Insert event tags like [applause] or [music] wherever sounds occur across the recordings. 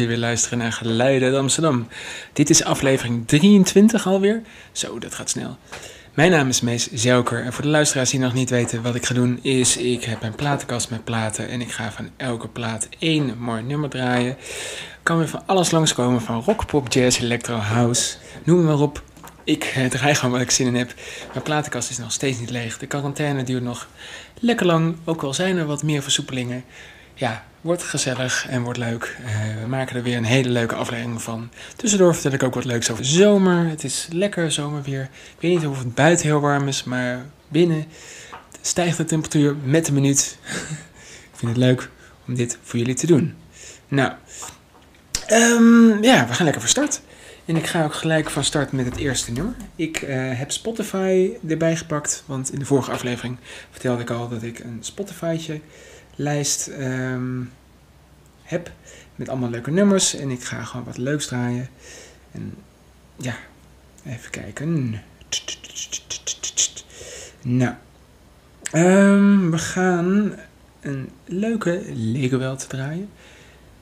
Jullie weer luisteren naar Geluiden uit Amsterdam. Dit is aflevering 23 alweer. Zo, dat gaat snel. Mijn naam is Mees Zelker en voor de luisteraars die nog niet weten wat ik ga doen is... ik heb een platenkast met platen en ik ga van elke plaat één mooi nummer draaien. Kan weer van alles langskomen van rock, pop, jazz, electro, house, noem maar op. Ik eh, draai gewoon wat ik zin in heb. Mijn platenkast is nog steeds niet leeg. De quarantaine duurt nog lekker lang, ook al zijn er wat meer versoepelingen ja, wordt gezellig en wordt leuk. Uh, we maken er weer een hele leuke aflevering van. Tussendoor vertel ik ook wat leuks over zomer. Het is lekker zomerweer. Ik weet niet of het buiten heel warm is, maar binnen stijgt de temperatuur met de minuut. [laughs] ik vind het leuk om dit voor jullie te doen. Nou, um, ja, we gaan lekker van start. En ik ga ook gelijk van start met het eerste nummer. Ik uh, heb Spotify erbij gepakt, want in de vorige aflevering vertelde ik al dat ik een Spotify'tje lijst um, heb. Met allemaal leuke nummers. En ik ga gewoon wat leuks draaien. En ja, even kijken. Nou, um, we gaan een leuke Lego draaien.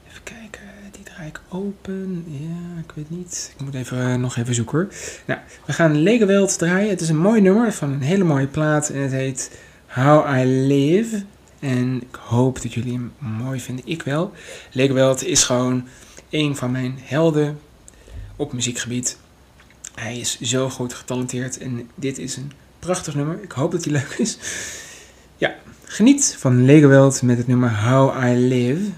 Even kijken, die draai ik open. Ja, ik weet niet. Ik moet even, nog even zoeken hoor. Nou, we gaan Lego Welt draaien. Het is een mooi nummer van een hele mooie plaat. En het heet How I Live. En ik hoop dat jullie hem mooi vinden. Ik wel. Legowelt is gewoon een van mijn helden op muziekgebied. Hij is zo goed getalenteerd en dit is een prachtig nummer. Ik hoop dat hij leuk is. Ja, geniet van Legowelt met het nummer How I Live.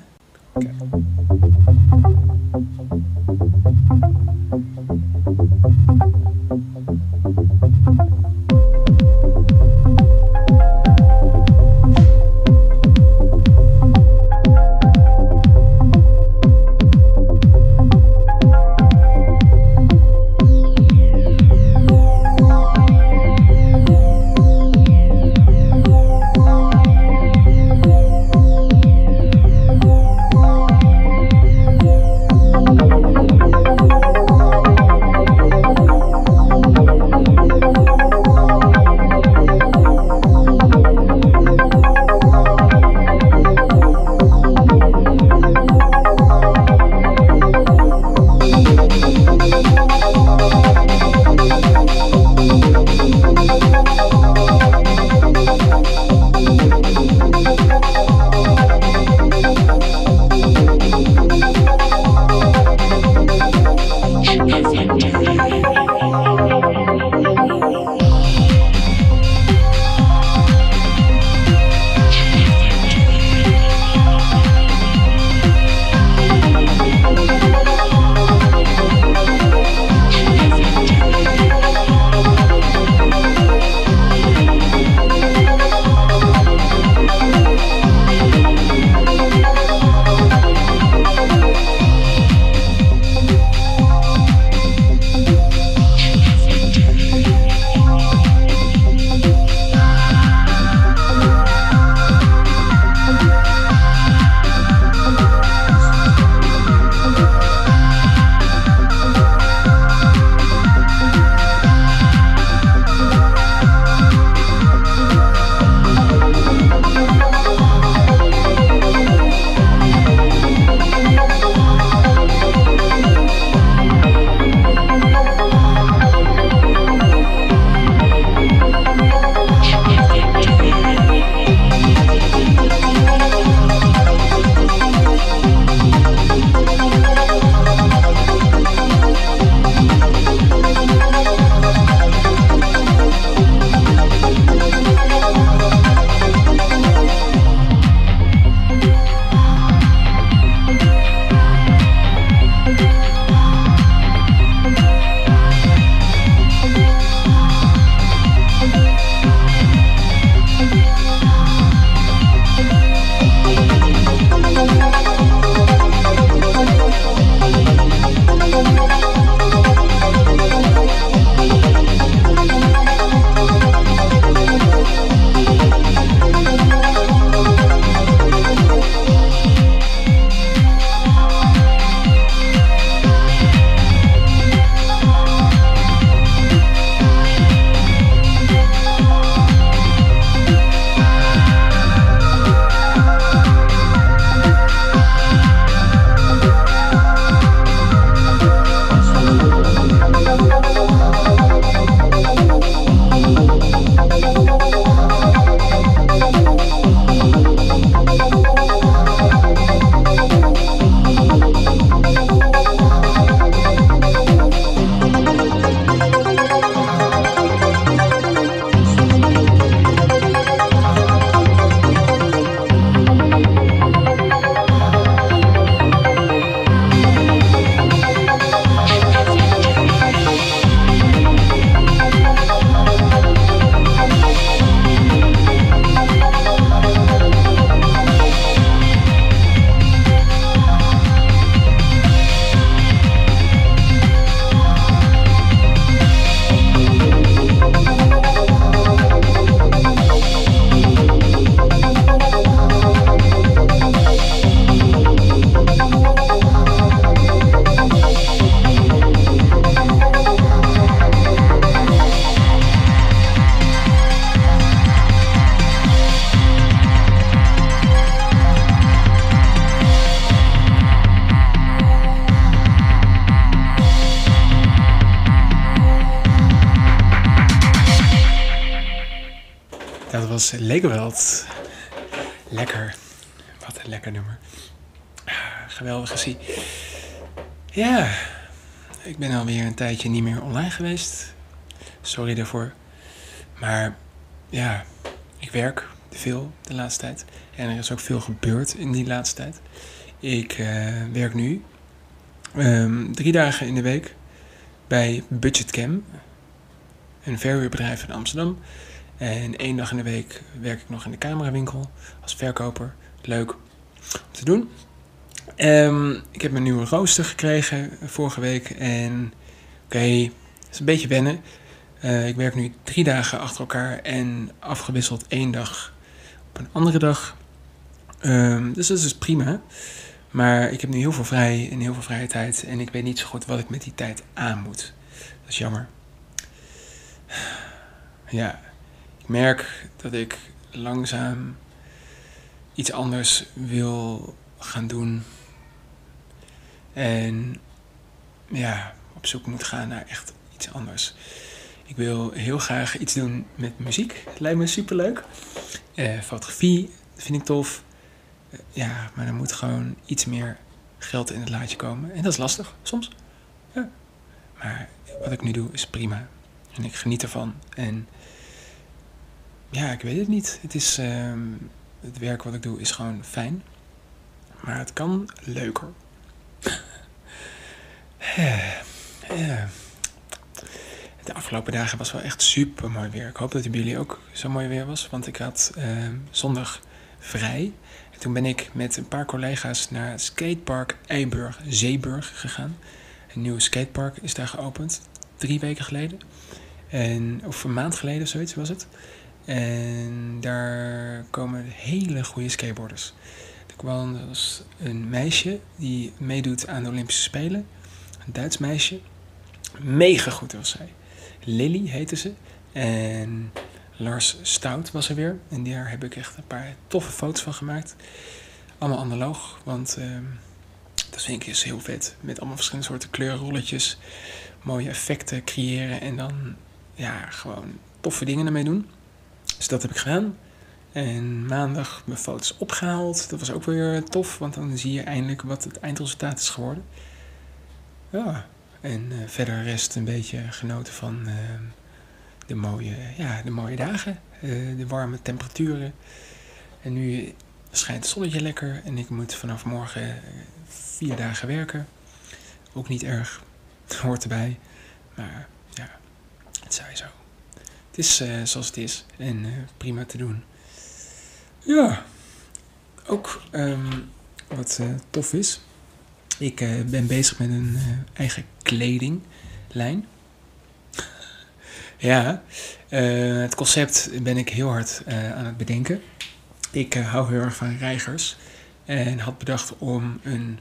Was Legoweld. Lekker. Wat een lekker nummer. Ah, geweldige zie. Ja, ik ben alweer een tijdje niet meer online geweest. Sorry daarvoor. Maar ja, ik werk veel de laatste tijd. En er is ook veel gebeurd in die laatste tijd. Ik uh, werk nu um, drie dagen in de week bij Budgetcam, een verhuurbedrijf in Amsterdam. En één dag in de week werk ik nog in de camerawinkel als verkoper. Leuk om te doen. Um, ik heb mijn nieuwe rooster gekregen vorige week. En oké, het is een beetje wennen. Uh, ik werk nu drie dagen achter elkaar en afgewisseld één dag op een andere dag. Um, dus dat is dus prima. Maar ik heb nu heel veel vrij en heel veel vrije tijd. En ik weet niet zo goed wat ik met die tijd aan moet. Dat is jammer. Ja, merk dat ik langzaam iets anders wil gaan doen. En ja, op zoek moet gaan naar echt iets anders. Ik wil heel graag iets doen met muziek. Lijkt me superleuk. Uh, fotografie vind ik tof. Uh, ja, maar er moet gewoon iets meer geld in het laadje komen. En dat is lastig, soms. Ja. Maar wat ik nu doe is prima. En ik geniet ervan. En ja, ik weet het niet. Het is... Uh, het werk wat ik doe is gewoon fijn. Maar het kan leuker. De afgelopen dagen was wel echt super mooi weer. Ik hoop dat het bij jullie ook zo mooi weer was. Want ik had uh, zondag vrij. En toen ben ik met een paar collega's naar skatepark Eiburg, Zeeburg gegaan. Een nieuw skatepark is daar geopend. Drie weken geleden. En, of een maand geleden, zoiets was het. En daar komen hele goede skateboarders. Er kwam een meisje die meedoet aan de Olympische Spelen. Een Duits meisje. Mega goed was zij. Lily heette ze. En Lars Stout was er weer. En daar heb ik echt een paar toffe foto's van gemaakt. Allemaal analoog, want uh, dat vind ik heel vet. Met allemaal verschillende soorten kleurrolletjes. Mooie effecten creëren en dan ja, gewoon toffe dingen ermee doen. Dus dat heb ik gedaan. En maandag mijn foto's opgehaald. Dat was ook weer tof, want dan zie je eindelijk wat het eindresultaat is geworden. Ja, en uh, verder rest een beetje genoten van uh, de, mooie, ja, de mooie dagen. Uh, de warme temperaturen. En nu schijnt het zonnetje lekker. En ik moet vanaf morgen vier dagen werken. Ook niet erg. [laughs] Hoort erbij. Maar ja, het zij zo. Is zoals het is. En prima te doen. Ja, ook um, wat tof is. Ik ben bezig met een eigen kledinglijn. [laughs] ja, het concept ben ik heel hard aan het bedenken. Ik hou heel erg van reigers. En had bedacht om een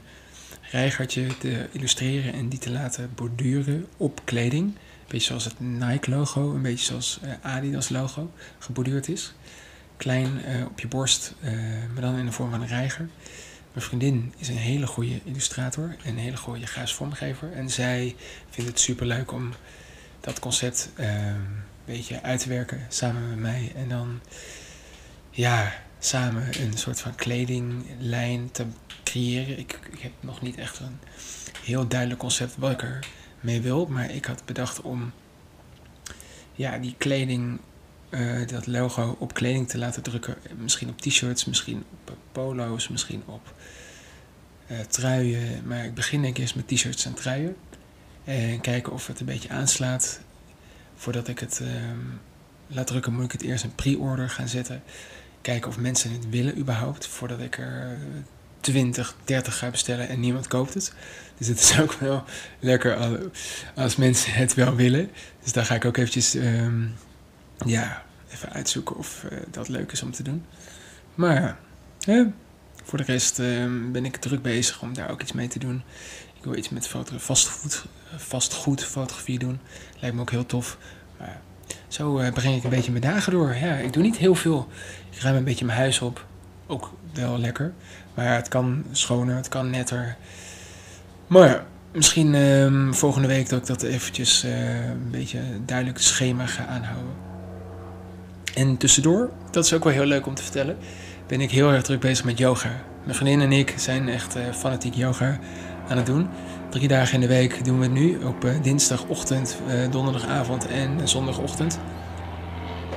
reigertje te illustreren en die te laten borduren op kleding. Beetje zoals het Nike-logo, een beetje zoals Adidas-logo geborduurd is. Klein op je borst, maar dan in de vorm van een reiger. Mijn vriendin is een hele goede illustrator en een hele goede grafisch vormgever. En zij vindt het super leuk om dat concept uh, een beetje uit te werken samen met mij. En dan ja, samen een soort van kledinglijn te creëren. Ik, ik heb nog niet echt een heel duidelijk concept wat ik er mee wil. Maar ik had bedacht om ja, die kleding uh, dat logo op kleding te laten drukken. Misschien op t-shirts, misschien op polo's, misschien op uh, truien. Maar ik begin denk ik eerst met t-shirts en truien. En kijken of het een beetje aanslaat. Voordat ik het uh, laat drukken, moet ik het eerst een pre-order gaan zetten. Kijken of mensen het willen überhaupt. Voordat ik er 20, 30 ga bestellen en niemand koopt het. Dus het is [laughs] ook wel lekker als mensen het wel willen. Dus daar ga ik ook eventjes... Um, ja, even uitzoeken of uh, dat leuk is om te doen. Maar ja, voor de rest uh, ben ik druk bezig om daar ook iets mee te doen. Ik wil iets met vastgoed, fotografie doen. Lijkt me ook heel tof. Maar zo uh, breng ik een beetje mijn dagen door. Ja, ik doe niet heel veel. Ik ruim een beetje mijn huis op. Ook wel lekker. Maar het kan schoner, het kan netter. Maar ja, misschien uh, volgende week dat ik dat eventjes uh, een beetje duidelijk schema ga aanhouden. En tussendoor, dat is ook wel heel leuk om te vertellen, ben ik heel erg druk bezig met yoga. Mijn vriendin en ik zijn echt uh, fanatiek yoga aan het doen. Drie dagen in de week doen we het nu. Op uh, dinsdagochtend, donderdagavond en zondagochtend.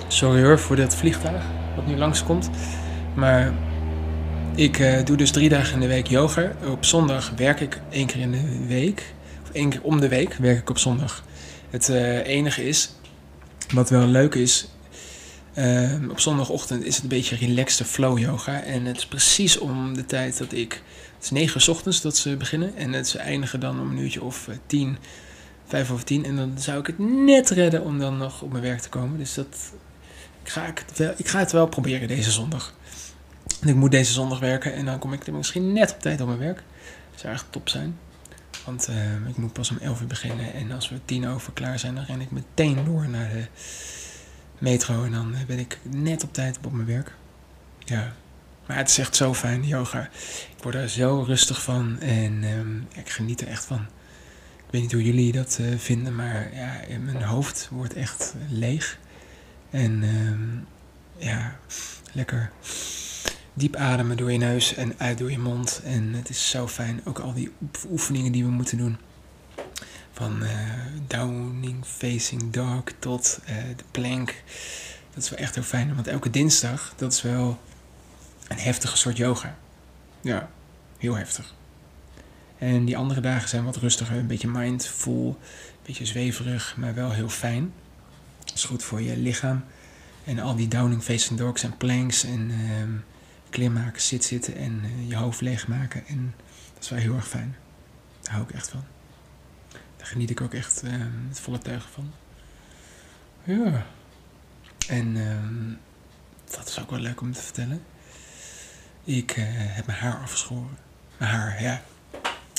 Sorry hoor voor dat vliegtuig wat nu langskomt. Maar ik doe dus drie dagen in de week yoga. Op zondag werk ik één keer in de week. Of één keer om de week werk ik op zondag. Het enige is, wat wel leuk is, uh, op zondagochtend is het een beetje relaxte flow yoga. En het is precies om de tijd dat ik. Het is 9 uur ochtends dat ze beginnen. En het, ze eindigen dan om een uurtje of uh, 10, 5 over 10. En dan zou ik het net redden om dan nog op mijn werk te komen. Dus dat. Ga, ik, ik ga het wel proberen deze zondag. Ik moet deze zondag werken. En dan kom ik er misschien net op tijd op mijn werk. Dat zou echt top zijn. Want uh, ik moet pas om 11 uur beginnen. En als we 10 over klaar zijn, dan ren ik meteen door naar de metro en dan ben ik net op tijd op mijn werk. Ja, maar het is echt zo fijn, yoga. Ik word er zo rustig van en um, ik geniet er echt van. Ik weet niet hoe jullie dat uh, vinden, maar ja, mijn hoofd wordt echt leeg. En um, ja, lekker diep ademen door je neus en uit door je mond. En het is zo fijn. Ook al die oefeningen die we moeten doen. Van uh, downing, facing dog tot uh, de plank. Dat is wel echt heel fijn. Want elke dinsdag, dat is wel een heftige soort yoga. Ja, heel heftig. En die andere dagen zijn wat rustiger. Een beetje mindful, een beetje zweverig, maar wel heel fijn. Dat is goed voor je lichaam. En al die downing, facing dogs en planks en uh, klimmaken, zit zitten en uh, je hoofd leegmaken. En dat is wel heel erg fijn. Daar hou ik echt van. Daar geniet ik ook echt uh, met volle tuigen van. Ja. En uh, dat is ook wel leuk om te vertellen. Ik uh, heb mijn haar afgeschoren. Mijn haar, ja.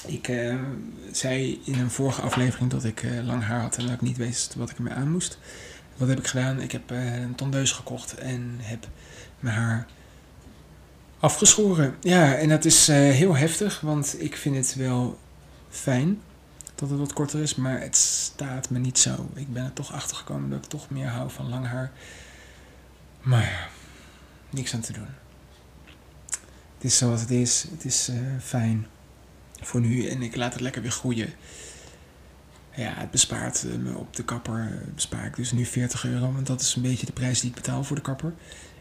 Ik uh, zei in een vorige aflevering dat ik lang haar had en dat ik niet wist wat ik ermee aan moest. Wat heb ik gedaan? Ik heb een tondeus gekocht en heb mijn haar afgeschoren. Ja, en dat is heel heftig, want ik vind het wel fijn dat het wat korter is, maar het staat me niet zo. Ik ben er toch achter gekomen dat ik toch meer hou van lang haar. Maar ja, niks aan te doen. Het is zoals het is. Het is uh, fijn voor nu en ik laat het lekker weer groeien. Ja, het bespaart me op de kapper. Bespaar ik dus nu 40 euro, want dat is een beetje de prijs die ik betaal voor de kapper.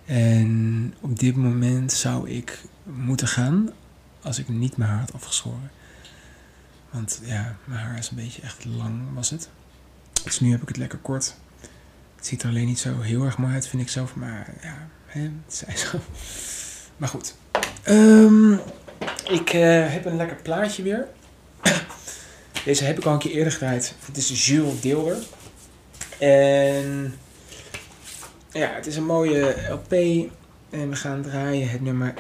En op dit moment zou ik moeten gaan als ik niet mijn haar had afgeschoren. Want ja, mijn haar is een beetje echt lang, was het. Dus nu heb ik het lekker kort. Het ziet er alleen niet zo heel erg mooi uit, vind ik zelf. Maar ja, hè, het zij zo. Maar goed. Um, ik uh, heb een lekker plaatje weer. Deze heb ik al een keer eerder gedraaid. Het is Jules Deelder. En ja, het is een mooie LP. En we gaan draaien het nummer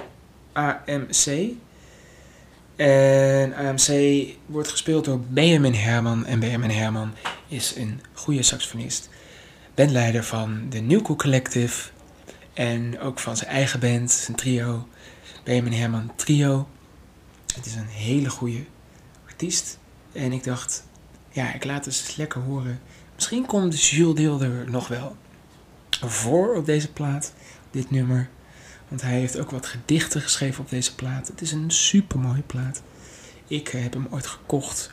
AMC. En AMC wordt gespeeld door Benjamin Herman. En Benjamin Herman is een goede saxofonist. Bandleider van de Newco Collective. En ook van zijn eigen band, zijn trio. Benjamin Herman Trio. Het is een hele goede artiest. En ik dacht, ja, ik laat het eens lekker horen. Misschien komt Jules Deelder nog wel voor op deze plaat, dit nummer. Want hij heeft ook wat gedichten geschreven op deze plaat. Het is een super mooie plaat. Ik eh, heb hem ooit gekocht.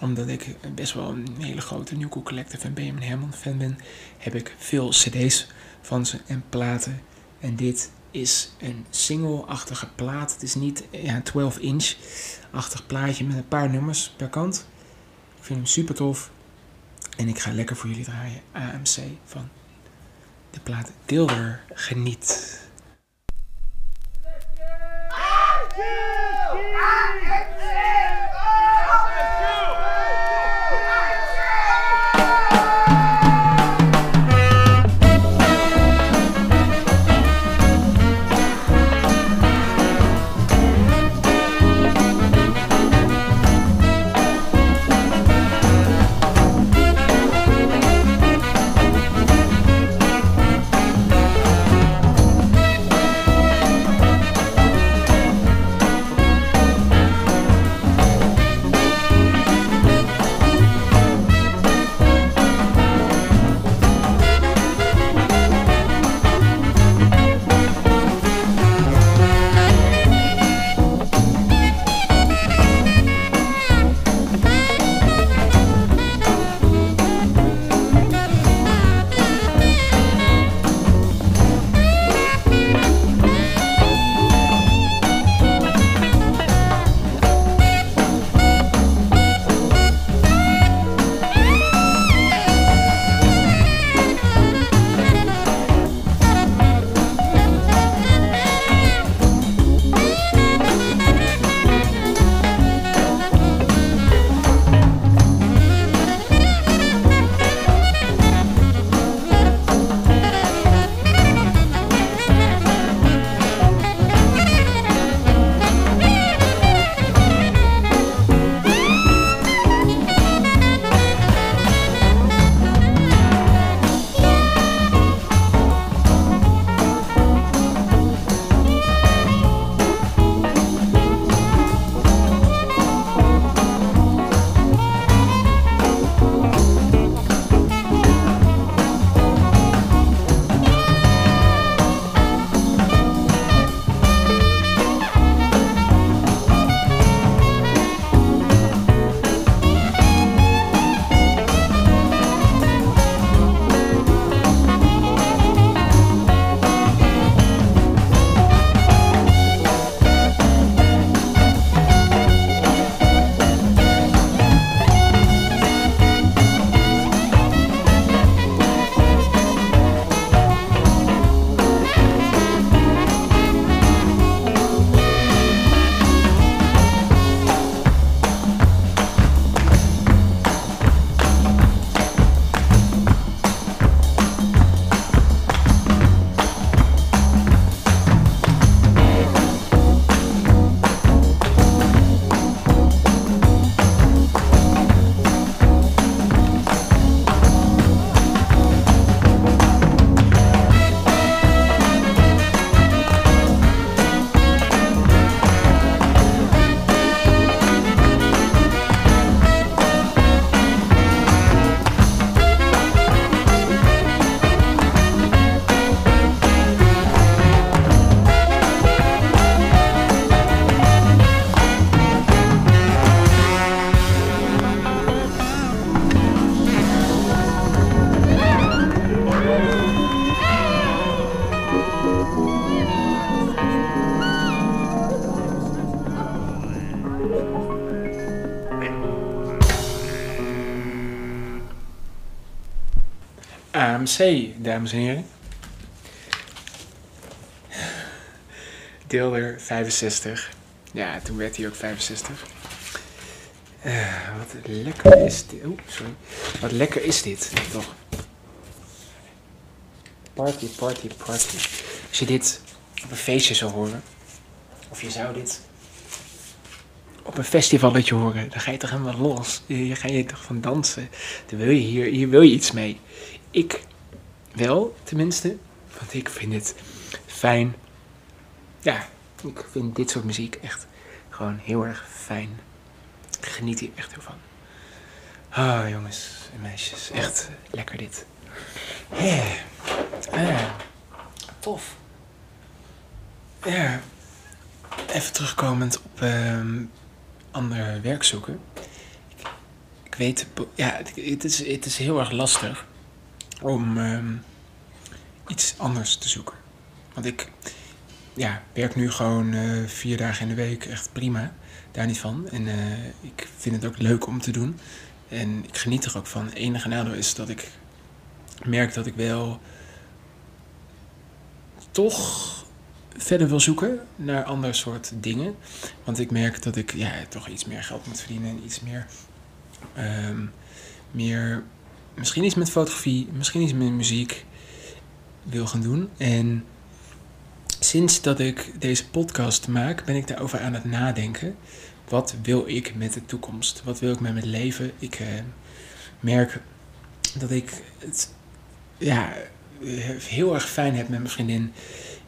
Omdat ik best wel een hele grote New Cool Collective en Benjamin Herman fan ben. Heb ik veel cd's van ze en platen. En dit is een single-achtige plaat. Het is niet ja, 12-inch-achtig plaatje met een paar nummers per kant. Ik vind hem super tof. En ik ga lekker voor jullie draaien. AMC van de plaat Dilder geniet. AMC, dames en heren. Deelder 65. Ja, toen werd hij ook 65. Uh, wat lekker is dit. Sorry. Wat lekker is dit, toch? Party, party, party. Als je dit op een feestje zou horen, of je zou dit op een festivalletje horen, dan ga je toch helemaal los. Je ga je toch van dansen. Dan wil je hier, hier wil je iets mee. Ik wel, tenminste. Want ik vind het fijn. Ja, ik vind dit soort muziek echt gewoon heel erg fijn. Ik geniet hier echt heel van. Ah, jongens en meisjes. Echt lekker dit. Ja. Ah, tof. Ja. Even terugkomend op um, ander werk zoeken. Ik, ik, weet, ja, het is, het is heel erg lastig om um, iets anders te zoeken. Want ik ja, werk nu gewoon uh, vier dagen in de week echt prima. Daar niet van. En uh, ik vind het ook leuk om te doen. En ik geniet er ook van. Het enige nadeel is dat ik merk dat ik wel toch verder wil zoeken naar ander soort dingen. Want ik merk dat ik ja, toch iets meer geld moet verdienen en iets meer, um, meer misschien iets met fotografie, misschien iets met muziek wil gaan doen. En sinds dat ik deze podcast maak, ben ik daarover aan het nadenken. Wat wil ik met de toekomst? Wat wil ik met mijn leven? Ik uh, merk dat ik het ja, heel erg fijn heb met mijn vriendin.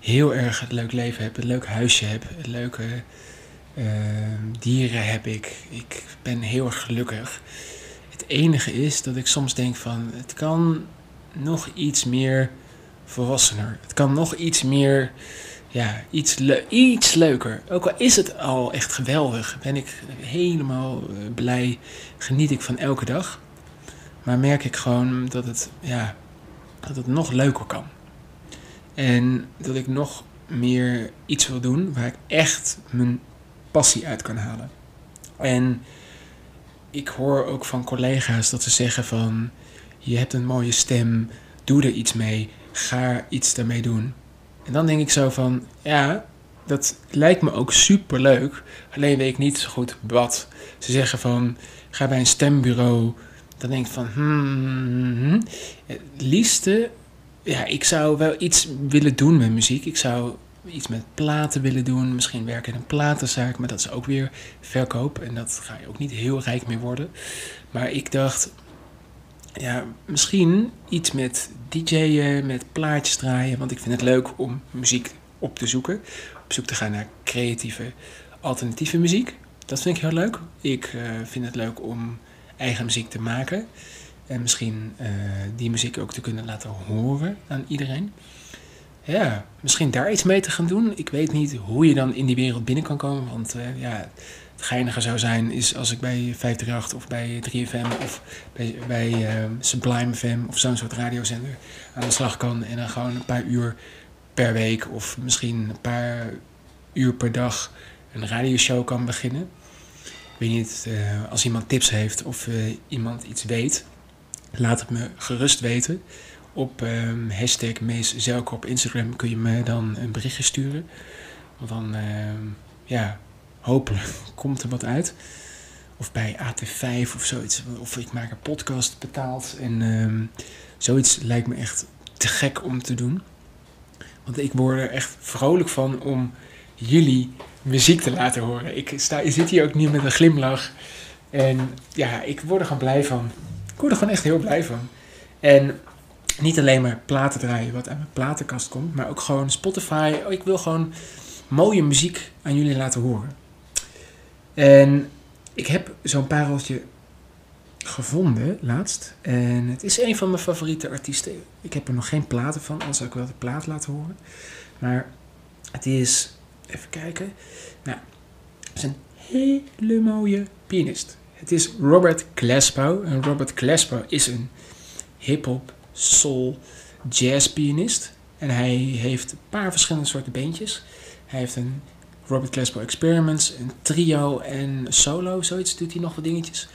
Heel erg het leuk leven heb, een leuk huisje heb, leuke uh, dieren heb ik. Ik ben heel erg gelukkig. Enige is dat ik soms denk van het kan nog iets meer volwassener. Het kan nog iets meer, ja, iets, iets leuker. Ook al is het al echt geweldig, ben ik helemaal eh, blij, geniet ik van elke dag. Maar merk ik gewoon dat het, ja, dat het nog leuker kan. En dat ik nog meer iets wil doen waar ik echt mijn passie uit kan halen. En ik hoor ook van collega's dat ze zeggen van je hebt een mooie stem, doe er iets mee, ga iets daarmee doen. En dan denk ik zo van ja, dat lijkt me ook super leuk, alleen weet ik niet zo goed wat. Ze zeggen van ga bij een stembureau, dan denk ik van hmm, liefste ja, ik zou wel iets willen doen met muziek. Ik zou iets met platen willen doen. Misschien werken in een platenzaak, maar dat is ook weer verkoop. En dat ga je ook niet heel rijk mee worden. Maar ik dacht, ja, misschien iets met DJ'en, met plaatjes draaien. Want ik vind het leuk om muziek op te zoeken. Op zoek te gaan naar creatieve, alternatieve muziek. Dat vind ik heel leuk. Ik uh, vind het leuk om eigen muziek te maken. En misschien uh, die muziek ook te kunnen laten horen aan iedereen. Ja, misschien daar iets mee te gaan doen. Ik weet niet hoe je dan in die wereld binnen kan komen. Want uh, ja, het geinige zou zijn is als ik bij 538 of bij 3FM of bij, bij uh, Sublime FM of zo'n soort radiozender aan de slag kan. En dan gewoon een paar uur per week of misschien een paar uur per dag een radioshow kan beginnen. Ik weet niet uh, als iemand tips heeft of iemand iets weet Laat het me gerust weten. Op um, hashtag Mees op Instagram kun je me dan een berichtje sturen. Want dan, uh, ja, hopelijk [laughs] komt er wat uit. Of bij AT5 of zoiets. Of ik maak een podcast betaald. En um, zoiets lijkt me echt te gek om te doen. Want ik word er echt vrolijk van om jullie muziek te laten horen. Ik sta, zit hier ook niet met een glimlach. En ja, ik word er gewoon blij van word er gewoon echt heel blij van. En niet alleen maar platen draaien wat aan mijn platenkast komt, maar ook gewoon Spotify. Oh, ik wil gewoon mooie muziek aan jullie laten horen. En ik heb zo'n pareltje gevonden laatst. En het is een van mijn favoriete artiesten. Ik heb er nog geen platen van, anders zou ik wel de plaat laten horen. Maar het is, even kijken. Nou, het is een hele mooie pianist. Het is Robert Glasgow. En Robert Glasgow is een hip-hop, soul, jazz pianist. En hij heeft een paar verschillende soorten beentjes. Hij heeft een Robert Glasgow Experiments, een trio en solo, zoiets doet hij nog wat dingetjes.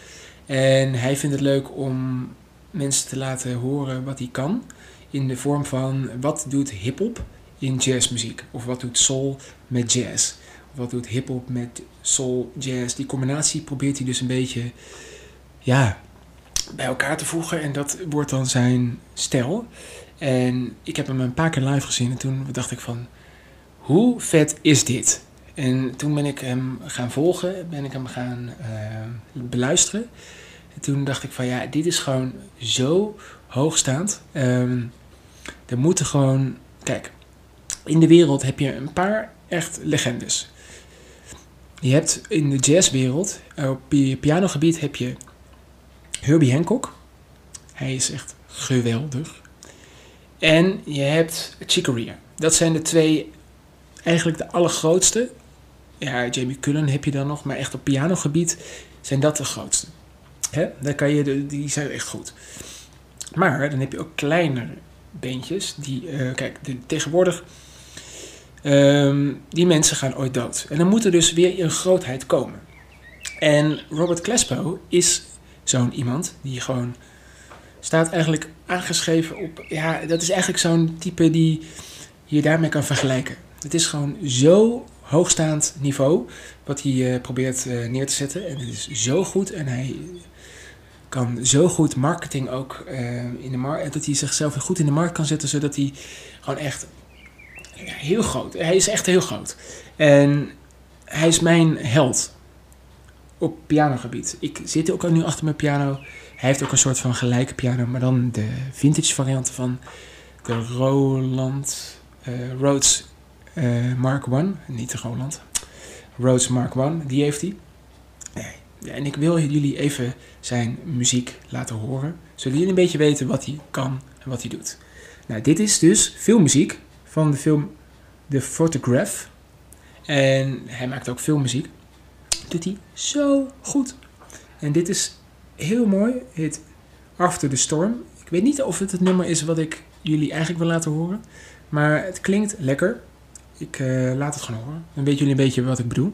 En hij vindt het leuk om mensen te laten horen wat hij kan. In de vorm van wat doet hip-hop in jazzmuziek? Of wat doet soul met jazz? Of wat doet hip-hop met soul, jazz? Die combinatie probeert hij dus een beetje ja, bij elkaar te voegen. En dat wordt dan zijn stijl. En ik heb hem een paar keer live gezien. En toen dacht ik van, hoe vet is dit? En toen ben ik hem gaan volgen, ben ik hem gaan uh, beluisteren. En toen dacht ik van ja, dit is gewoon zo hoogstaand. Um, er moeten gewoon, kijk, in de wereld heb je een paar echt legendes. Je hebt in de jazzwereld, op pianogebied heb je Herbie Hancock. Hij is echt geweldig. En je hebt Chick Corea. Dat zijn de twee, eigenlijk de allergrootste. Ja, Jamie Cullen heb je dan nog, maar echt op pianogebied zijn dat de grootste. Hè? Daar kan je, die zijn echt goed. Maar dan heb je ook kleinere beentjes. Die, uh, kijk, de, tegenwoordig, um, die mensen gaan ooit dood. En dan moet er dus weer een grootheid komen. En Robert Klespo is zo'n iemand die gewoon staat eigenlijk aangeschreven op. Ja, dat is eigenlijk zo'n type die je daarmee kan vergelijken. Het is gewoon zo hoogstaand niveau wat hij uh, probeert uh, neer te zetten. En het is zo goed en hij kan zo goed marketing ook uh, in de markt. Dat hij zichzelf goed in de markt kan zetten, zodat hij gewoon echt heel groot. Hij is echt heel groot. En hij is mijn held op pianogebied. Ik zit ook al nu achter mijn piano. Hij heeft ook een soort van gelijke piano, maar dan de vintage variant van de Roland uh, Rhodes uh, Mark I. Niet de Roland. Rhodes Mark I, die heeft hij. En ik wil jullie even zijn muziek laten horen. Zodat jullie een beetje weten wat hij kan en wat hij doet. Nou, dit is dus filmmuziek van de film The Photograph. En hij maakt ook filmmuziek. Doet hij zo goed. En dit is heel mooi. Het After the Storm. Ik weet niet of het het nummer is wat ik jullie eigenlijk wil laten horen. Maar het klinkt lekker. Ik uh, laat het gewoon horen. Dan weten jullie een beetje wat ik bedoel.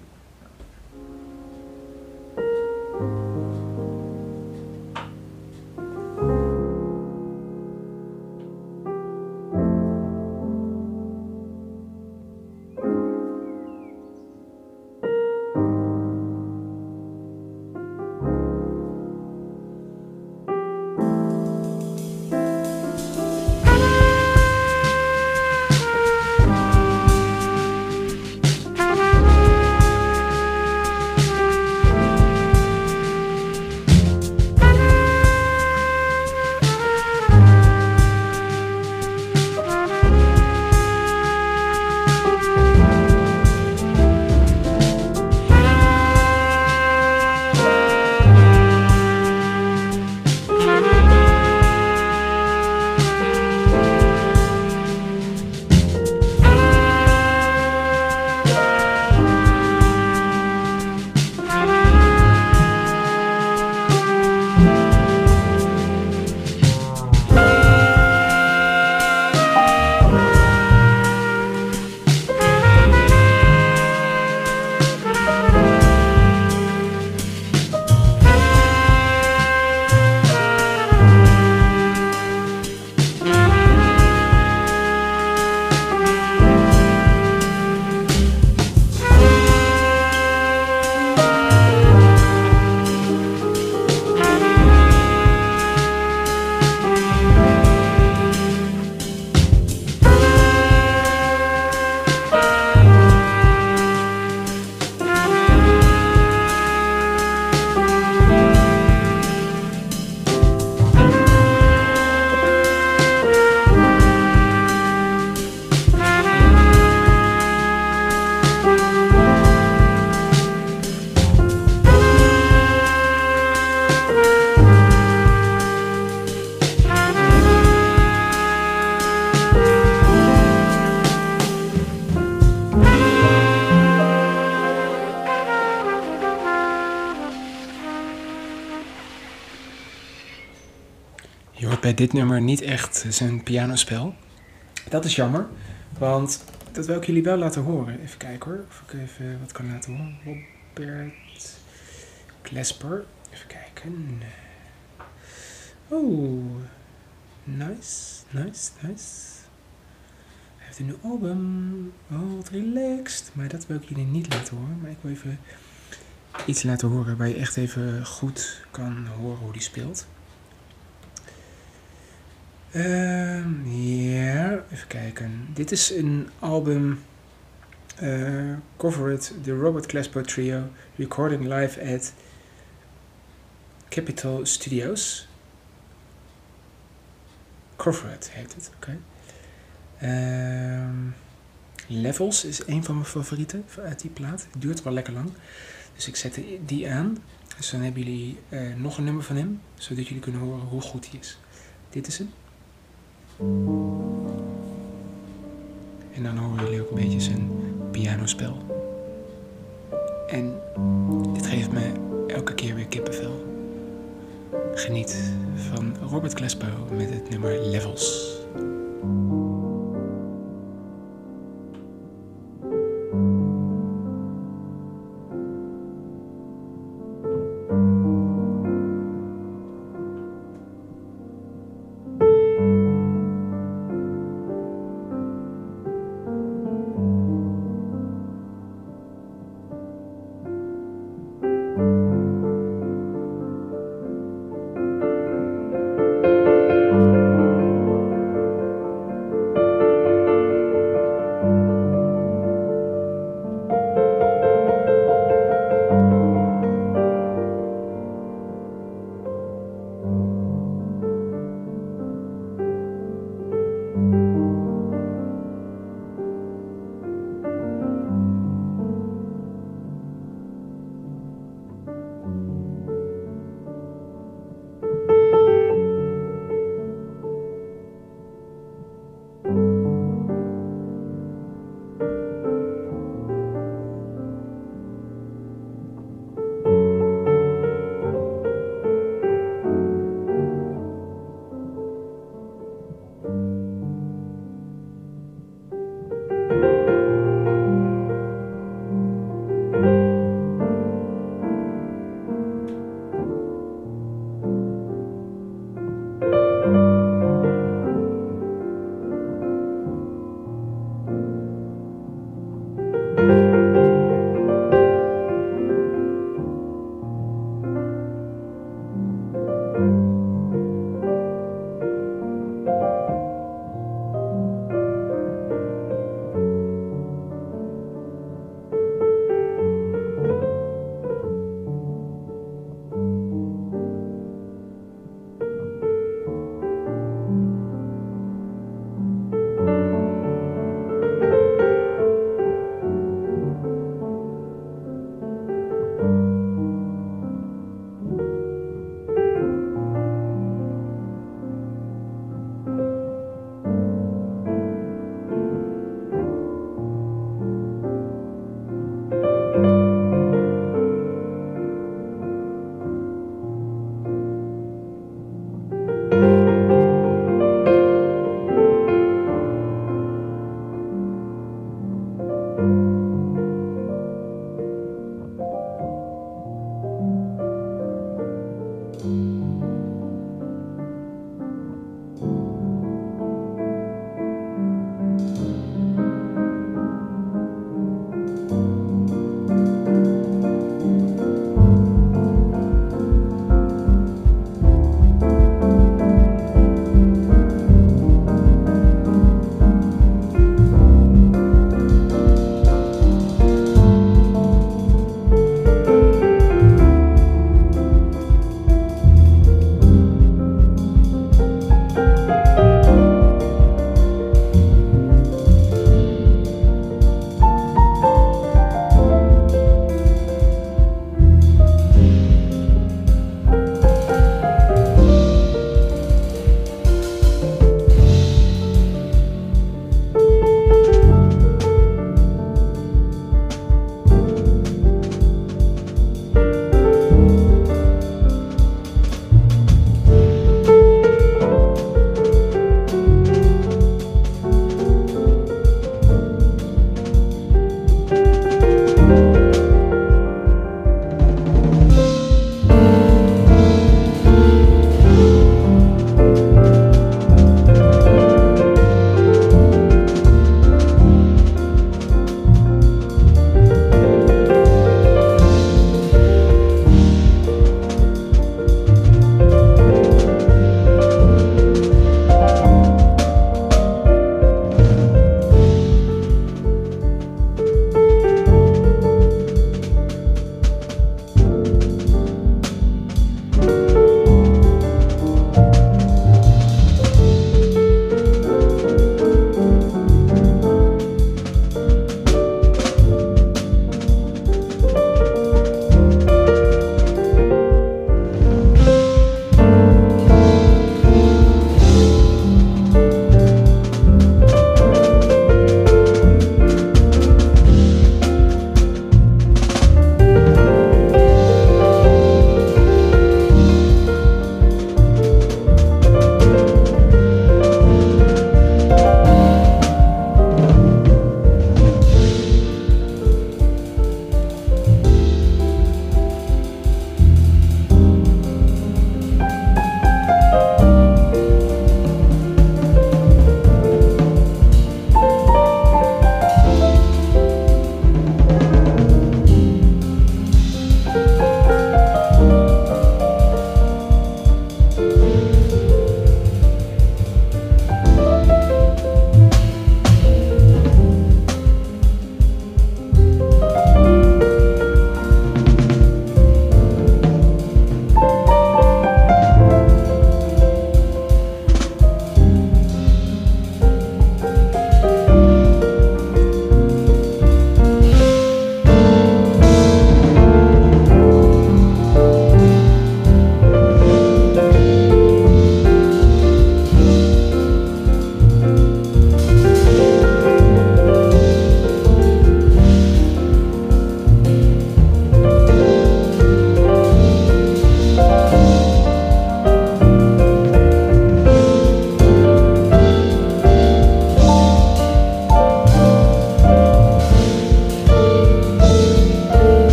Dit nummer niet echt zijn pianospel. Dat is jammer, want dat wil ik jullie wel laten horen. Even kijken hoor, of ik even wat kan laten horen. Robert Klesper, even kijken. Oh, nice, nice, nice. Hij heeft een nieuw album. Oh, relaxed. Maar dat wil ik jullie niet laten horen. Maar ik wil even iets laten horen waar je echt even goed kan horen hoe die speelt. Ehm, ja, even kijken. Dit is een album. Uh, cover it, the Robert Glasper Trio, recording live at Capitol Studios. Cover it heet het, oké. Ehm, Levels is een van mijn favorieten uit die plaat. Het duurt wel lekker lang. Dus ik zet die aan. Dus dan hebben jullie uh, nog een nummer van hem, zodat jullie kunnen horen hoe goed hij is. Dit is hem. En dan horen jullie ook een beetje zijn pianospel. En dit geeft me elke keer weer kippenvel. Geniet van Robert Glasgow met het nummer Levels.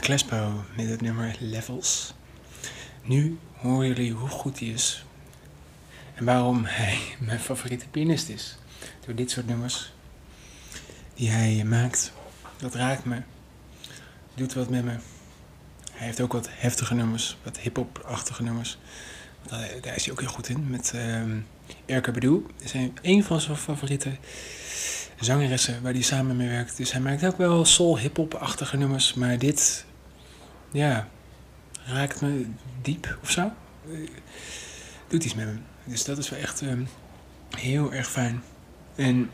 Robert met het nummer Levels. Nu horen jullie hoe goed hij is en waarom hij [laughs] mijn favoriete pianist is. Door dit soort nummers die hij maakt, dat raakt me, doet wat met me. Hij heeft ook wat heftige nummers, wat hip-hop-achtige nummers. Daar is hij ook heel goed in. Met uh, Erke Bedoel. is een van zijn favoriete zangeressen waar hij samen mee werkt. Dus hij maakt ook wel soul, hip-hop-achtige nummers. Maar dit, ja, raakt me diep of zo. Doet iets met me. Dus dat is wel echt um, heel erg fijn. En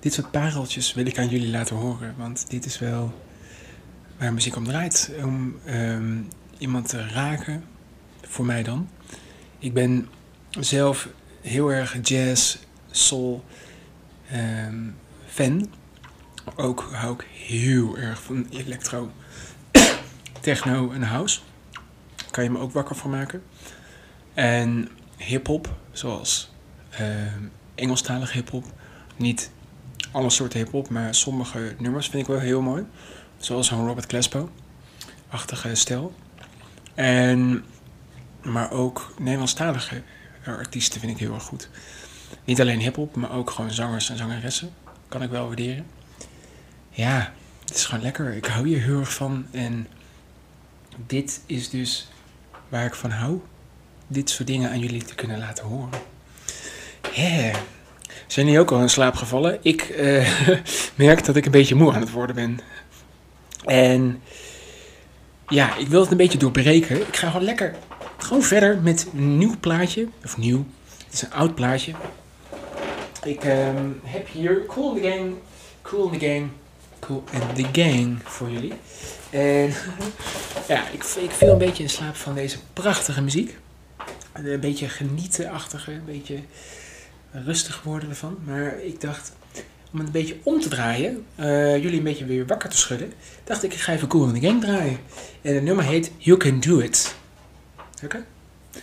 dit soort pareltjes wil ik aan jullie laten horen. Want dit is wel waar muziek om draait. Om um, iemand te raken. Voor mij dan. Ik ben zelf heel erg jazz, soul um, fan. Ook hou ik heel erg van electro, techno en house. Kan je me ook wakker voor maken. En hip-hop, zoals uh, Engelstalige hip-hop. Niet alle soorten hip-hop, maar sommige nummers vind ik wel heel mooi. Zoals zo'n Robert Glaspo-achtige stijl. En, maar ook Nederlandstalige artiesten vind ik heel erg goed. Niet alleen hip-hop, maar ook gewoon zangers en zangeressen. Kan ik wel waarderen. Ja, het is gewoon lekker. Ik hou hier heel erg van. En dit is dus waar ik van hou. Dit soort dingen aan jullie te kunnen laten horen. Yeah. Zijn jullie ook al in slaap gevallen? Ik uh, [laughs] merk dat ik een beetje moe aan het worden ben. En ja, ik wil het een beetje doorbreken. Ik ga gewoon lekker gewoon verder met een nieuw plaatje. Of nieuw. Het is een oud plaatje. Ik um, heb hier Cool in the Gang. Cool in the Gang. Cool in the Gang voor jullie. En [laughs] ja, ik, ik viel een beetje in slaap van deze prachtige muziek. Een beetje genietenachtige, een beetje rustig worden ervan. Maar ik dacht, om het een beetje om te draaien, uh, jullie een beetje weer wakker te schudden, dacht ik, ik ga even Cool in the Gang draaien. En het nummer heet You Can Do It. Oké? Okay?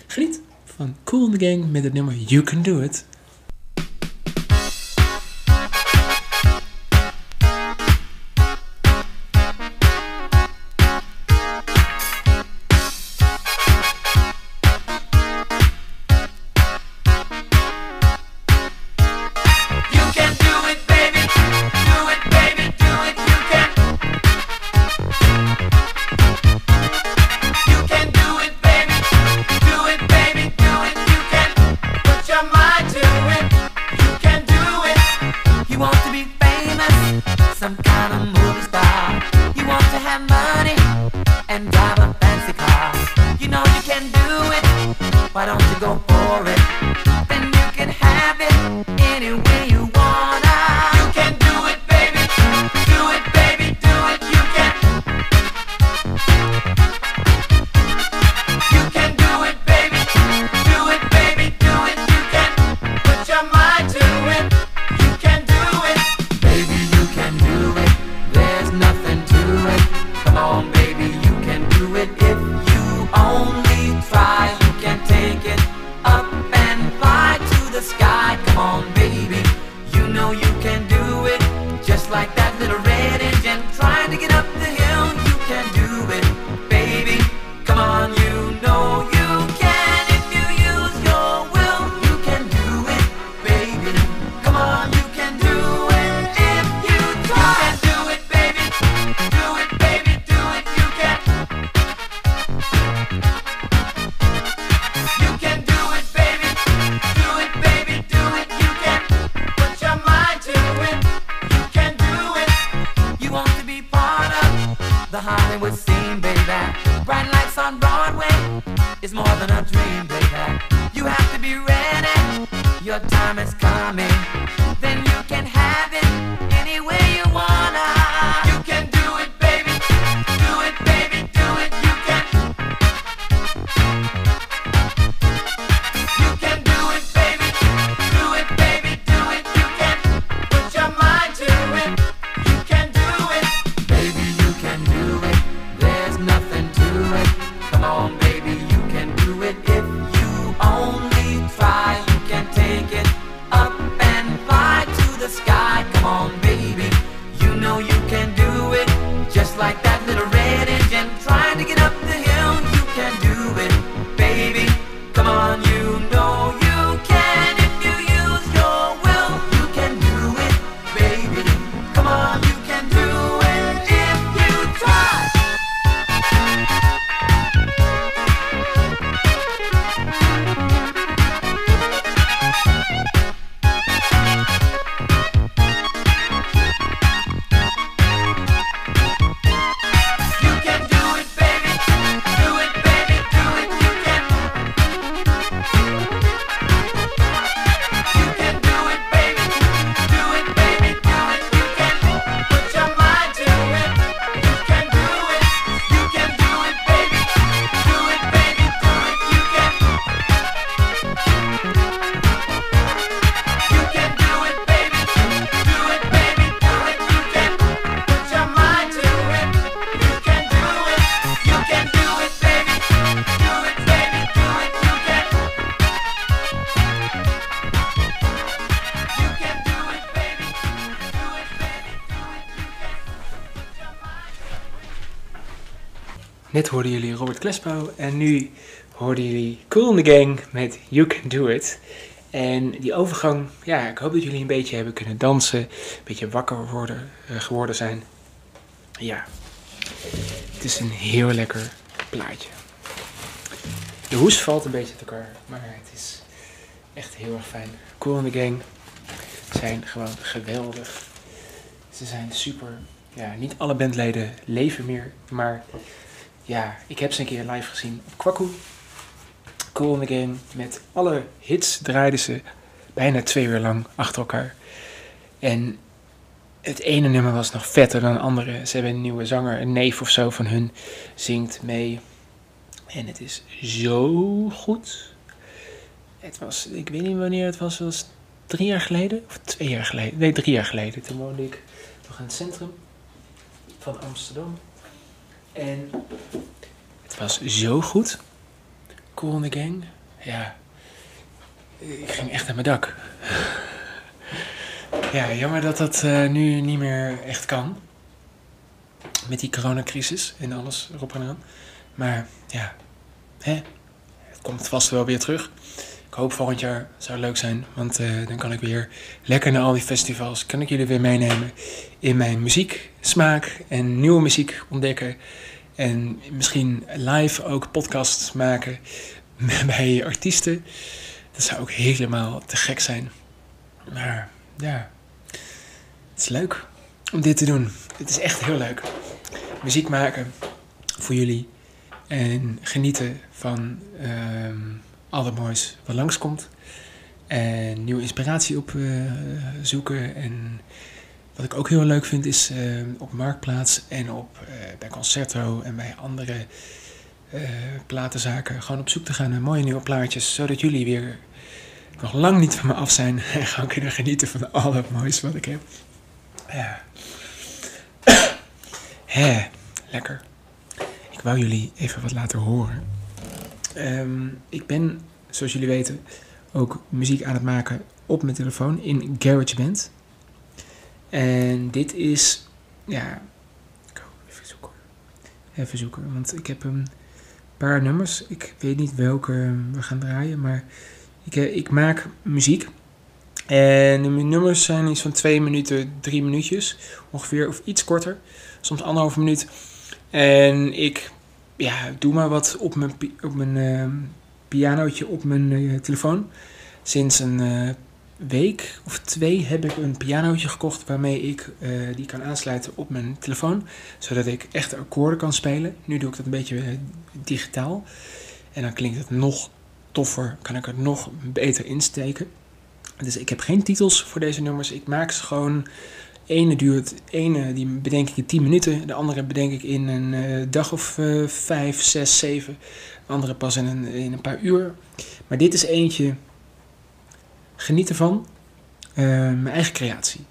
Geniet van Cool in the Gang met het nummer You Can Do It. Net hoorden jullie Robert Klesbouw en nu hoorden jullie Cool in the Gang met You Can Do It. En die overgang, ja, ik hoop dat jullie een beetje hebben kunnen dansen, een beetje wakker worden, eh, geworden zijn. Ja, het is een heel lekker plaatje. De hoes valt een beetje uit elkaar, maar het is echt heel erg fijn. Cool in the Gang zijn gewoon geweldig. Ze zijn super. Ja, niet alle bandleden leven meer, maar ja, ik heb ze een keer live gezien op Kwaku. Cool in the Gang. Met alle hits draaiden ze bijna twee uur lang achter elkaar. En het ene nummer was nog vetter dan het andere. Ze hebben een nieuwe zanger, een neef of zo van hun, zingt mee. En het is zo goed. Het was, ik weet niet wanneer het was, het was drie jaar geleden of twee jaar geleden. Nee, drie jaar geleden. Toen woonde ik nog in het centrum van Amsterdam. En het was zo goed. Cool in the Gang. Ja, ik ging echt aan mijn dak. [laughs] Ja, jammer dat dat uh, nu niet meer echt kan. Met die coronacrisis en alles erop en aan. Maar ja, hè, het komt vast wel weer terug. Ik hoop volgend jaar zou leuk zijn, want uh, dan kan ik weer lekker naar al die festivals. Kan ik jullie weer meenemen in mijn muzieksmaak en nieuwe muziek ontdekken. En misschien live ook podcasts maken [laughs] bij artiesten. Dat zou ook helemaal te gek zijn. Maar ja, het is leuk om dit te doen. Het is echt heel leuk. Muziek maken voor jullie. En genieten van um, al het moois wat langskomt. En nieuwe inspiratie opzoeken. Uh, en wat ik ook heel leuk vind is uh, op Marktplaats en op, uh, bij Concerto en bij andere platenzaken gewoon op zoek te gaan naar mooie nieuwe plaatjes. Zodat jullie weer nog lang niet van me af zijn [laughs] en gewoon kunnen genieten van al het moois wat ik heb. Ja. [coughs] Hè, lekker. Ik wou jullie even wat laten horen. Um, ik ben, zoals jullie weten, ook muziek aan het maken op mijn telefoon in GarageBand. En dit is, ja, even zoeken. Even zoeken, want ik heb een paar nummers. Ik weet niet welke we gaan draaien, maar ik, eh, ik maak muziek. En de nummers zijn iets van twee minuten, drie minuutjes ongeveer, of iets korter. Soms anderhalve minuut. En ik ja, doe maar wat op mijn, op mijn uh, pianootje op mijn uh, telefoon. Sinds een uh, week of twee heb ik een pianootje gekocht waarmee ik die kan aansluiten op mijn telefoon. Zodat ik echte akkoorden kan spelen. Nu doe ik dat een beetje digitaal. En dan klinkt het nog toffer, kan ik het nog beter insteken. Dus ik heb geen titels voor deze nummers. Ik maak ze gewoon. Ene duurt, ene die bedenk ik in 10 minuten. De andere bedenk ik in een uh, dag of uh, 5, 6, 7. De andere pas in een, in een paar uur. Maar dit is eentje. Geniet ervan. Uh, mijn eigen creatie.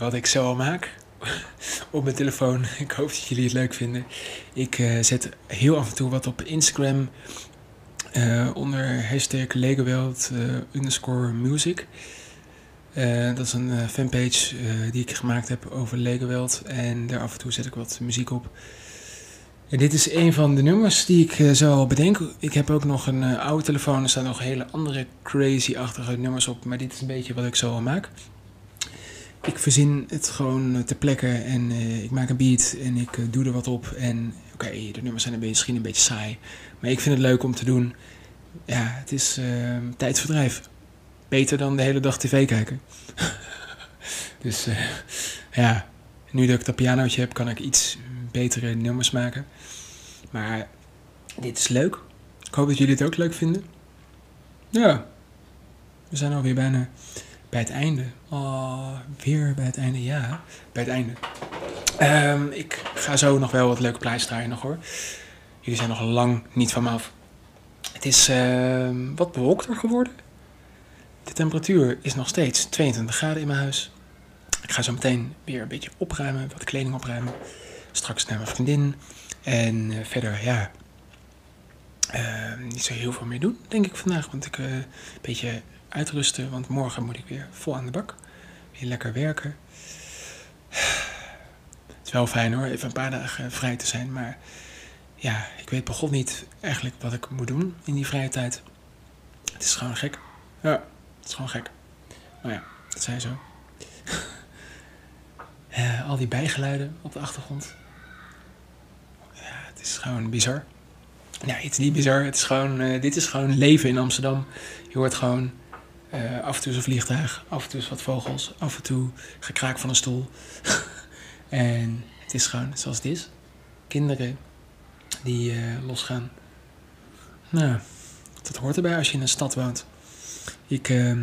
Wat ik zo al maak [laughs] op mijn telefoon. [laughs] Ik hoop dat jullie het leuk vinden. Ik uh, zet heel af en toe wat op Instagram uh, onder hashtag Legoweld uh, underscore music. dat is een fanpage die ik gemaakt heb over Legoweld. En daar af en toe zet ik wat muziek op. En dit is een van de nummers die ik zo bedenk. Ik heb ook nog een oude telefoon. Er staan nog hele andere crazy-achtige nummers op. Maar dit is een beetje wat ik zo al maak ik verzin het gewoon eh, ter plekke en uh, ik maak een beat en ik uh, doe er wat op. En oké, de nummers zijn een beetje, misschien een beetje saai, maar ik vind het leuk om te doen. Ja, het is uh, tijdsverdrijf. Beter dan de hele dag tv kijken. [laughs] dus ja, nu dat ik dat pianootje heb, kan ik iets betere nummers maken. Maar dit is leuk. Ik hoop dat jullie het ook leuk vinden. Ja, we zijn alweer bijna bij het einde. Oh, weer bij het einde, ja. Bij het einde. Um, ik ga zo nog wel wat leuke plaatjes draaien nog hoor. Jullie zijn nog lang niet van me af. Het is uh, wat bewolkter geworden. De temperatuur is nog steeds 22 graden in mijn huis. Ik ga zo meteen weer een beetje opruimen, wat kleding opruimen. Straks naar mijn vriendin. En uh, verder, ja, uh, niet zo heel veel meer doen, denk ik vandaag. Want ik uh, een beetje uitrusten, want morgen moet ik weer vol aan de bak. Weer lekker werken. Het is wel fijn hoor, even een paar dagen vrij te zijn, maar ja, ik weet begon niet eigenlijk wat ik moet doen in die vrije tijd. Het is gewoon gek. Ja, het is gewoon gek. Maar ja, dat zei zo. uh, [laughs] al die bijgeluiden op de achtergrond. Ja, het is gewoon bizar. Ja, het is niet bizar. Het is gewoon, uh, dit is gewoon leven in Amsterdam. Je hoort gewoon uh, af en toe een vliegtuig, af en toe wat vogels, af en toe gekraak van een stoel. [laughs] en het is gewoon zoals het is. Kinderen die uh, losgaan. Nou, dat hoort erbij als je in een stad woont. Ik uh,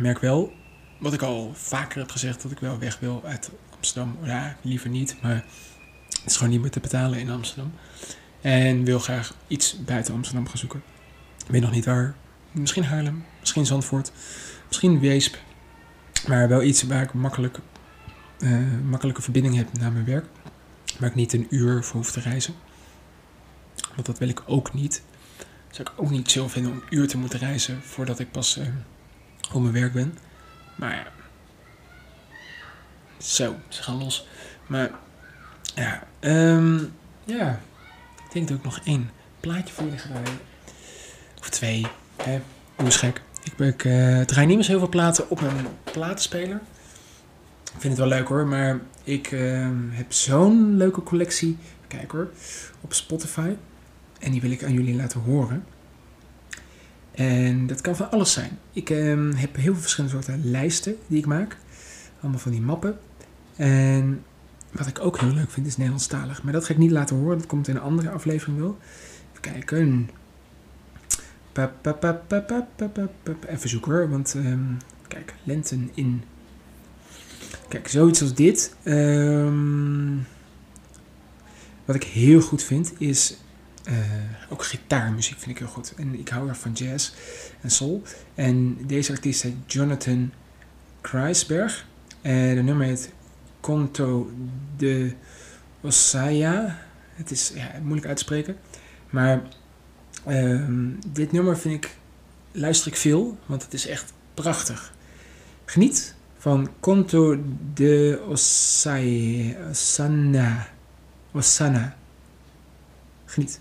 merk wel, wat ik al vaker heb gezegd, dat ik wel weg wil uit Amsterdam. Ja, liever niet, maar het is gewoon niet meer te betalen in Amsterdam. En wil graag iets buiten Amsterdam gaan zoeken. Ik weet nog niet waar. Misschien Haarlem, misschien Zandvoort, misschien Weesp. Maar wel iets waar ik makkelijk, uh, makkelijke verbinding heb naar mijn werk. Waar ik niet een uur voor hoef te reizen. Want dat wil ik ook niet. Zou ik ook niet chill vinden om een uur te moeten reizen voordat ik pas uh, op mijn werk ben. Maar ja. Zo, ze gaan los. Maar ja, um, ja. Ik denk dat ik nog één plaatje voor je ga Of twee. Hè, hoe is gek. Ik, uh, draai niet meer zo heel veel platen op mijn platenspeler. Ik vind het wel leuk hoor, maar ik uh, heb zo'n leuke collectie. Kijk hoor, op Spotify. En die wil ik aan jullie laten horen. En dat kan van alles zijn. Ik uh, heb heel veel verschillende soorten lijsten die ik maak. Allemaal van die mappen. En wat ik ook heel leuk vind is Nederlandstalig. Maar dat ga ik niet laten horen. Dat komt in een andere aflevering wel. Even kijken. Even zoeken hoor, want um, kijk, lenten in. Kijk, zoiets als dit. Um, wat ik heel goed vind is. Uh, ook gitaarmuziek vind ik heel goed. En ik hou erg van jazz en soul. En deze artiest heet Jonathan Kreisberg. En de nummer heet Conto de Osaya. Het is ja, moeilijk uit te spreken. Maar Um, dit nummer vind ik, luister ik veel, want het is echt prachtig. Geniet van Conto de Osai, Osana. Osana. Geniet.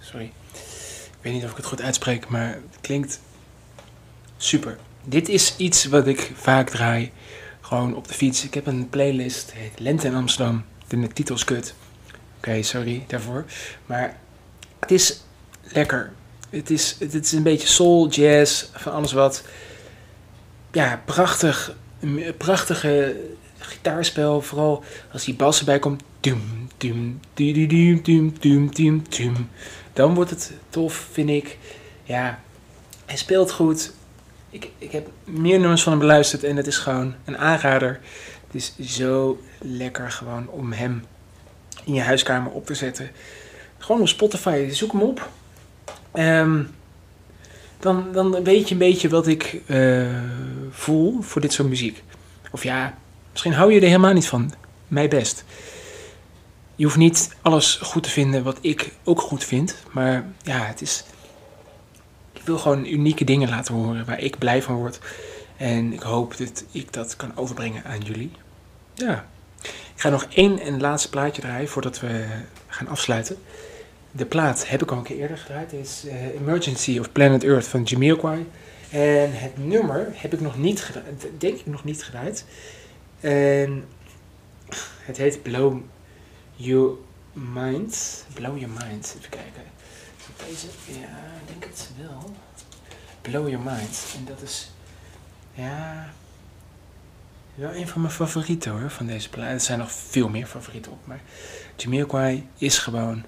Sorry. Ik weet niet of ik het goed uitspreek, maar het klinkt super. Dit is iets wat ik vaak draai, gewoon op de fiets. Ik heb een playlist, heet Lente in Amsterdam. De titel is kut. Oké, sorry daarvoor. Maar het is lekker. Het is, het is een beetje soul, jazz, van alles wat. Ja, prachtig. Prachtige gitaarspel. Vooral als die bas erbij komt. Dum, Dan wordt het tof, vind ik. Ja, hij speelt goed. Ik, ik heb meer nummers van hem beluisterd en het is gewoon een aanrader. Het is zo lekker gewoon om hem in je huiskamer op te zetten. Gewoon op Spotify, zoek hem op. Um, dan, dan weet je een beetje wat ik uh, voel voor dit soort muziek. Of ja, misschien hou je er helemaal niet van. Mij best. Je hoeft niet alles goed te vinden wat ik ook goed vind. Maar ja, het is. Ik wil gewoon unieke dingen laten horen waar ik blij van word. En ik hoop dat ik dat kan overbrengen aan jullie. Ja. Ik ga nog één en laatste plaatje draaien voordat we gaan afsluiten. De plaat heb ik al een keer eerder gedraaid. Het is uh, Emergency of Planet Earth van Jamiroquai. En het nummer heb ik nog niet gedraaid. Denk ik nog niet gedraaid. En het heet Blow Your Mind. Blow Your Mind. Even kijken. Deze, ja, ik denk het wel. Blow Your Mind. En dat is, ja, wel een van mijn favorieten hoor, van deze plaat. Er zijn nog veel meer favorieten op, maar Jamiroquai is gewoon,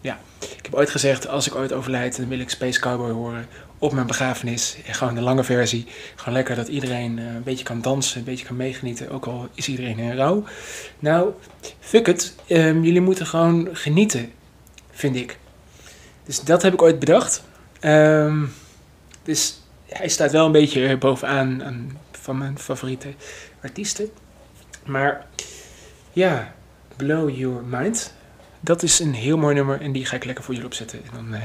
ja. Ik heb ooit gezegd, als ik ooit overlijd, dan wil ik Space Cowboy horen op mijn begrafenis. Gewoon de lange versie. Gewoon lekker dat iedereen uh, een beetje kan dansen, een beetje kan meegenieten, ook al is iedereen in rouw. Nou, fuck it. Um, jullie moeten gewoon genieten, vind ik. Dus dat heb ik ooit bedacht. Um, dus hij staat wel een beetje bovenaan aan, van mijn favoriete artiesten. Maar ja, Blow Your Mind. Dat is een heel mooi nummer en die ga ik lekker voor jullie opzetten. En dan uh,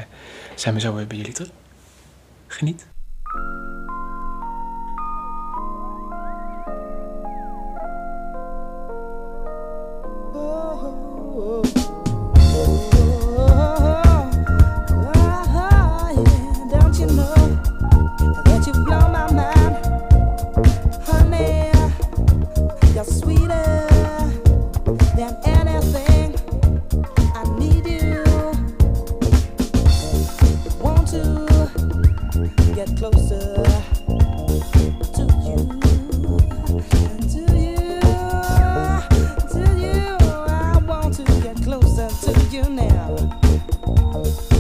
zijn we zo weer bij jullie terug. Geniet. you now.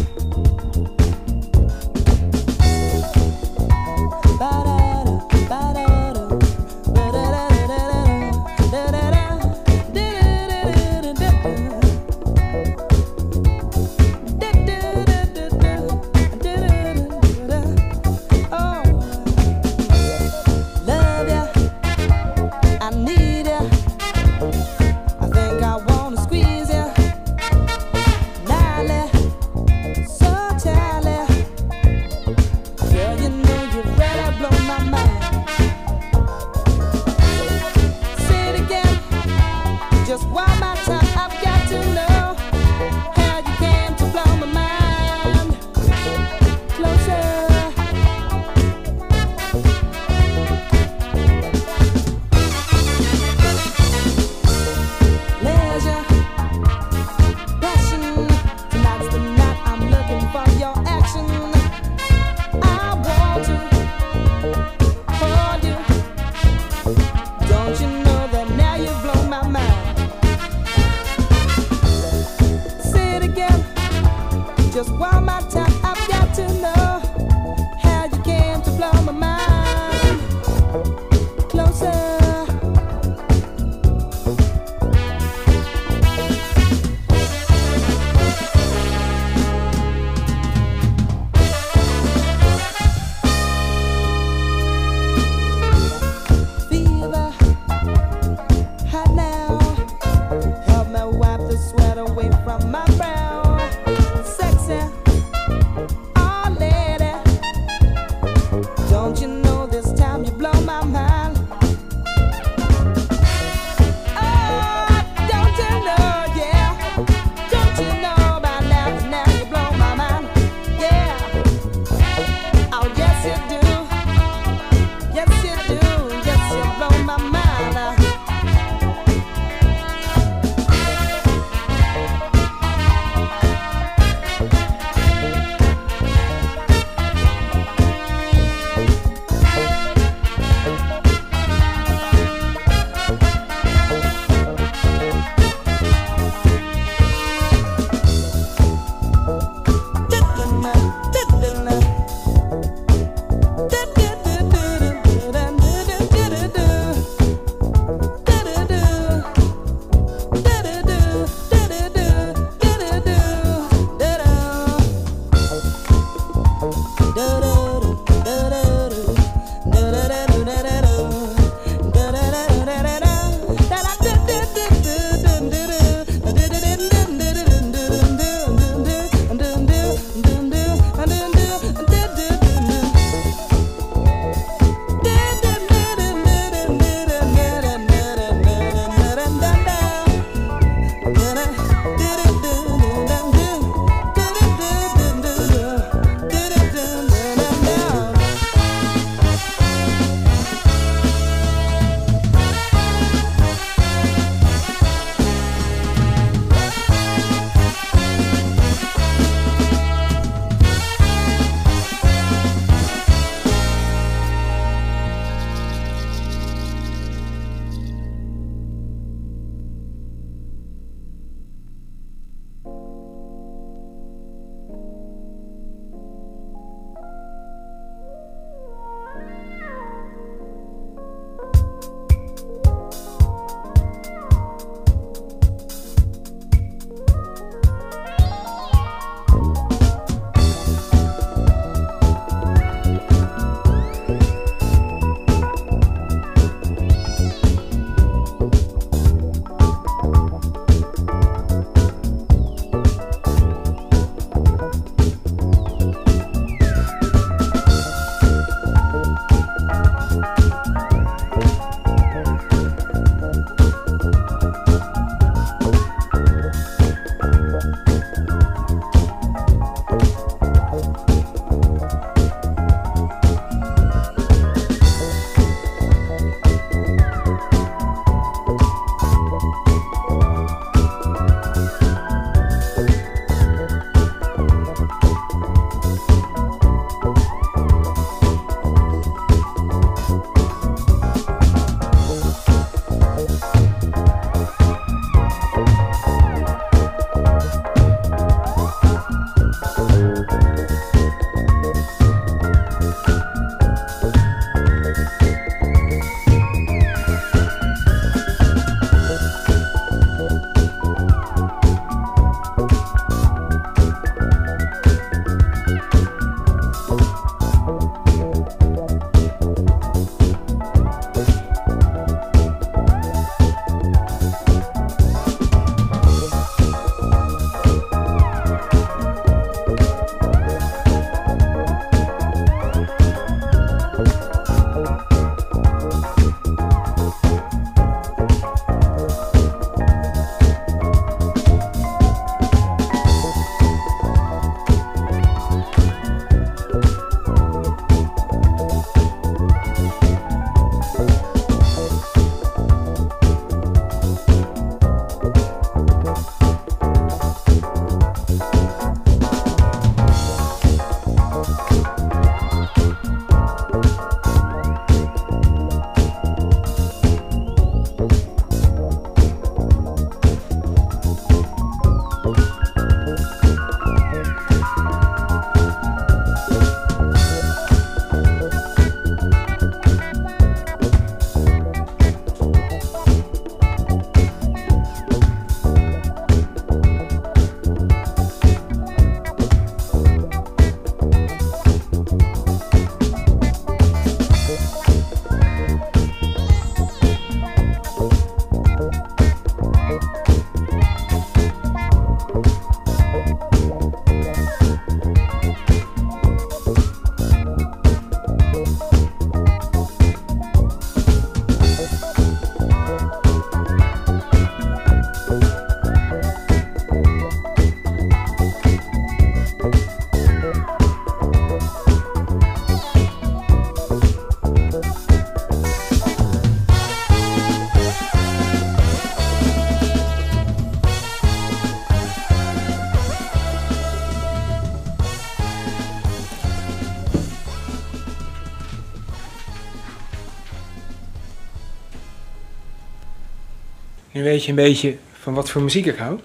Nu weet je een beetje van wat voor muziek ik hou.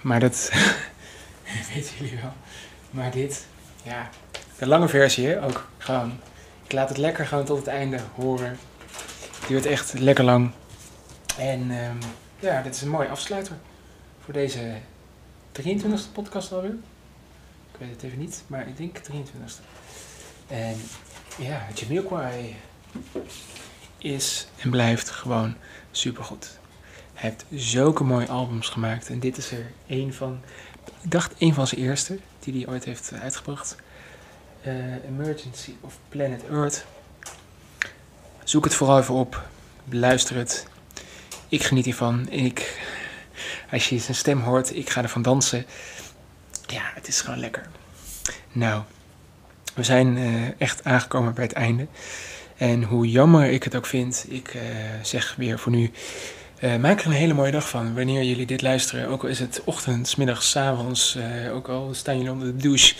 Maar dat [laughs] weten jullie wel. Maar dit, ja, de lange versie ook gewoon. Ik laat het lekker gewoon tot het einde horen. Het duurt echt lekker lang. En ehm, ja, dit is een mooie afsluiter voor deze 23e podcast alweer. Ik weet het even niet, maar ik denk 23e. En ja, Jamiroquai is en blijft gewoon supergoed. Hij heeft zulke mooie albums gemaakt en dit is er een van, ik dacht een van zijn eerste die hij ooit heeft uitgebracht. Eh, Emergency of Planet Earth. Zoek het vooral even op, beluister het. Ik geniet hiervan. Ik, als je zijn stem hoort, ik ga ervan dansen. Ja, het is gewoon lekker. Nou, we zijn uh, echt aangekomen bij het einde. En hoe jammer ik het ook vind, ik zeg weer voor nu. Uh, maak er een hele mooie dag van wanneer jullie dit luisteren. Ook al is het ochtend, middags, avonds. ook al staan jullie onder de douche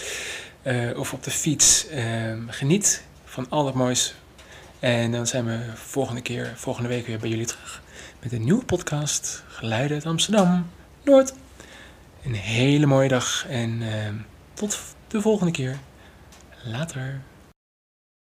of op de fiets. Ehm, geniet van al moois. En dan zijn we volgende keer, volgende week weer bij jullie terug. Met een nieuwe podcast. Geluiden uit Amsterdam. Noord. Een hele mooie dag. En ehm, tot de volgende keer. Later.